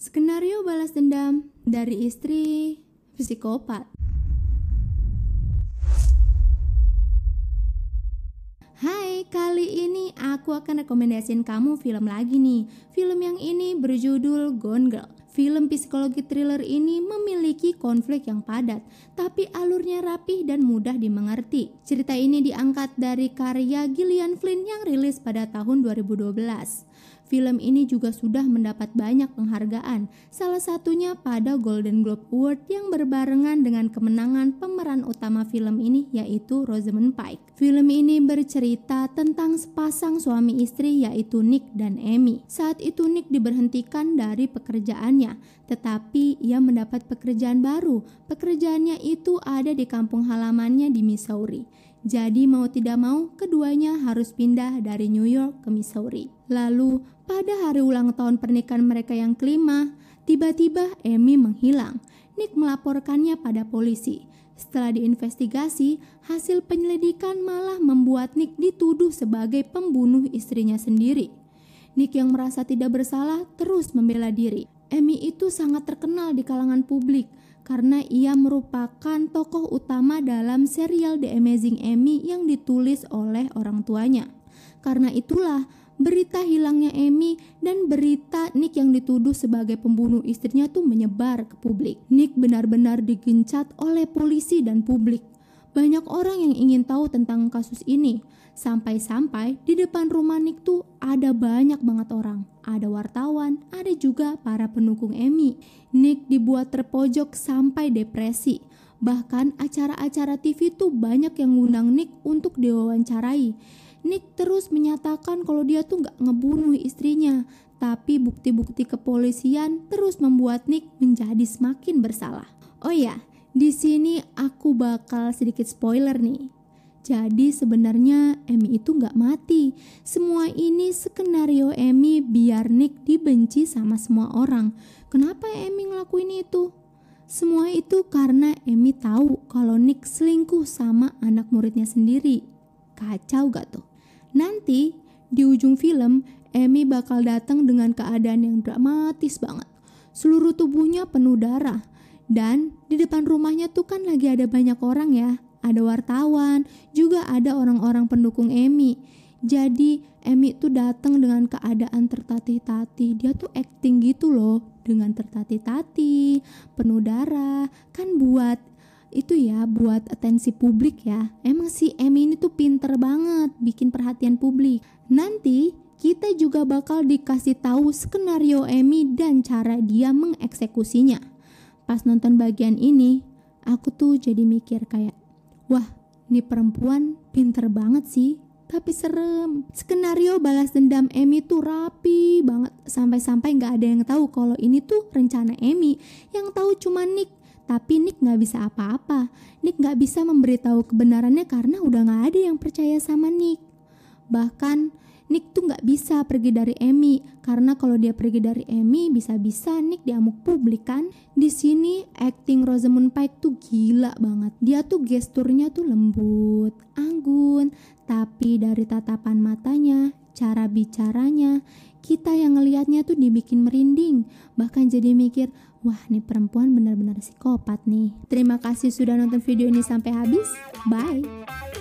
Skenario balas dendam dari istri psikopat. Hai, kali ini aku akan rekomendasiin kamu film lagi nih. Film yang ini berjudul Gone Girl. Film psikologi thriller ini memiliki konflik yang padat, tapi alurnya rapih dan mudah dimengerti. Cerita ini diangkat dari karya Gillian Flynn yang rilis pada tahun 2012. Film ini juga sudah mendapat banyak penghargaan, salah satunya pada Golden Globe Award yang berbarengan dengan kemenangan pemeran utama film ini yaitu Rosamund Pike. Film ini bercerita tentang sepasang suami istri yaitu Nick dan Amy. Saat itu Nick diberhentikan dari pekerjaannya, tetapi ia mendapat pekerjaan baru. Pekerjaannya itu ada di kampung halamannya di Missouri. Jadi mau tidak mau keduanya harus pindah dari New York ke Missouri. Lalu pada hari ulang tahun pernikahan mereka yang kelima, tiba-tiba Amy menghilang. Nick melaporkannya pada polisi. Setelah diinvestigasi, hasil penyelidikan malah membuat Nick dituduh sebagai pembunuh istrinya sendiri. Nick yang merasa tidak bersalah terus membela diri. Amy itu sangat terkenal di kalangan publik karena ia merupakan tokoh utama dalam serial The Amazing Amy yang ditulis oleh orang tuanya. Karena itulah berita hilangnya Amy dan berita Nick yang dituduh sebagai pembunuh istrinya tuh menyebar ke publik. Nick benar-benar digencat oleh polisi dan publik. Banyak orang yang ingin tahu tentang kasus ini. Sampai-sampai di depan rumah Nick tuh ada banyak banget orang. Ada wartawan, ada juga para pendukung Emmy. Nick dibuat terpojok sampai depresi. Bahkan acara-acara TV tuh banyak yang ngundang Nick untuk diwawancarai. Nick terus menyatakan kalau dia tuh gak ngebunuh istrinya. Tapi bukti-bukti kepolisian terus membuat Nick menjadi semakin bersalah. Oh ya, di sini aku bakal sedikit spoiler nih. Jadi sebenarnya Emmy itu nggak mati. Semua ini skenario Emmy biar Nick dibenci sama semua orang. Kenapa Emmy ngelakuin itu? Semua itu karena Emmy tahu kalau Nick selingkuh sama anak muridnya sendiri. Kacau gak tuh? Nanti di ujung film Emmy bakal datang dengan keadaan yang dramatis banget. Seluruh tubuhnya penuh darah. Dan di depan rumahnya tuh kan lagi ada banyak orang ya ada wartawan, juga ada orang-orang pendukung Emmy. Jadi Emmy tuh datang dengan keadaan tertatih-tatih. Dia tuh acting gitu loh, dengan tertatih-tatih, penuh darah. Kan buat itu ya buat atensi publik ya. Emang si Emmy ini tuh pinter banget bikin perhatian publik. Nanti kita juga bakal dikasih tahu skenario Emmy dan cara dia mengeksekusinya. Pas nonton bagian ini, aku tuh jadi mikir kayak Wah, ini perempuan pinter banget sih, tapi serem. Skenario balas dendam Emmy tuh rapi banget, sampai-sampai nggak ada yang tahu kalau ini tuh rencana Emmy. Yang tahu cuma Nick, tapi Nick nggak bisa apa-apa. Nick nggak bisa memberitahu kebenarannya karena udah nggak ada yang percaya sama Nick. Bahkan Nick tuh nggak bisa pergi dari Emmy karena kalau dia pergi dari Emmy bisa-bisa Nick diamuk publik kan. Di sini acting Rosamund Pike tuh gila banget. Dia tuh gesturnya tuh lembut, anggun, tapi dari tatapan matanya, cara bicaranya, kita yang ngelihatnya tuh dibikin merinding. Bahkan jadi mikir, wah nih perempuan benar-benar psikopat nih. Terima kasih sudah nonton video ini sampai habis. Bye.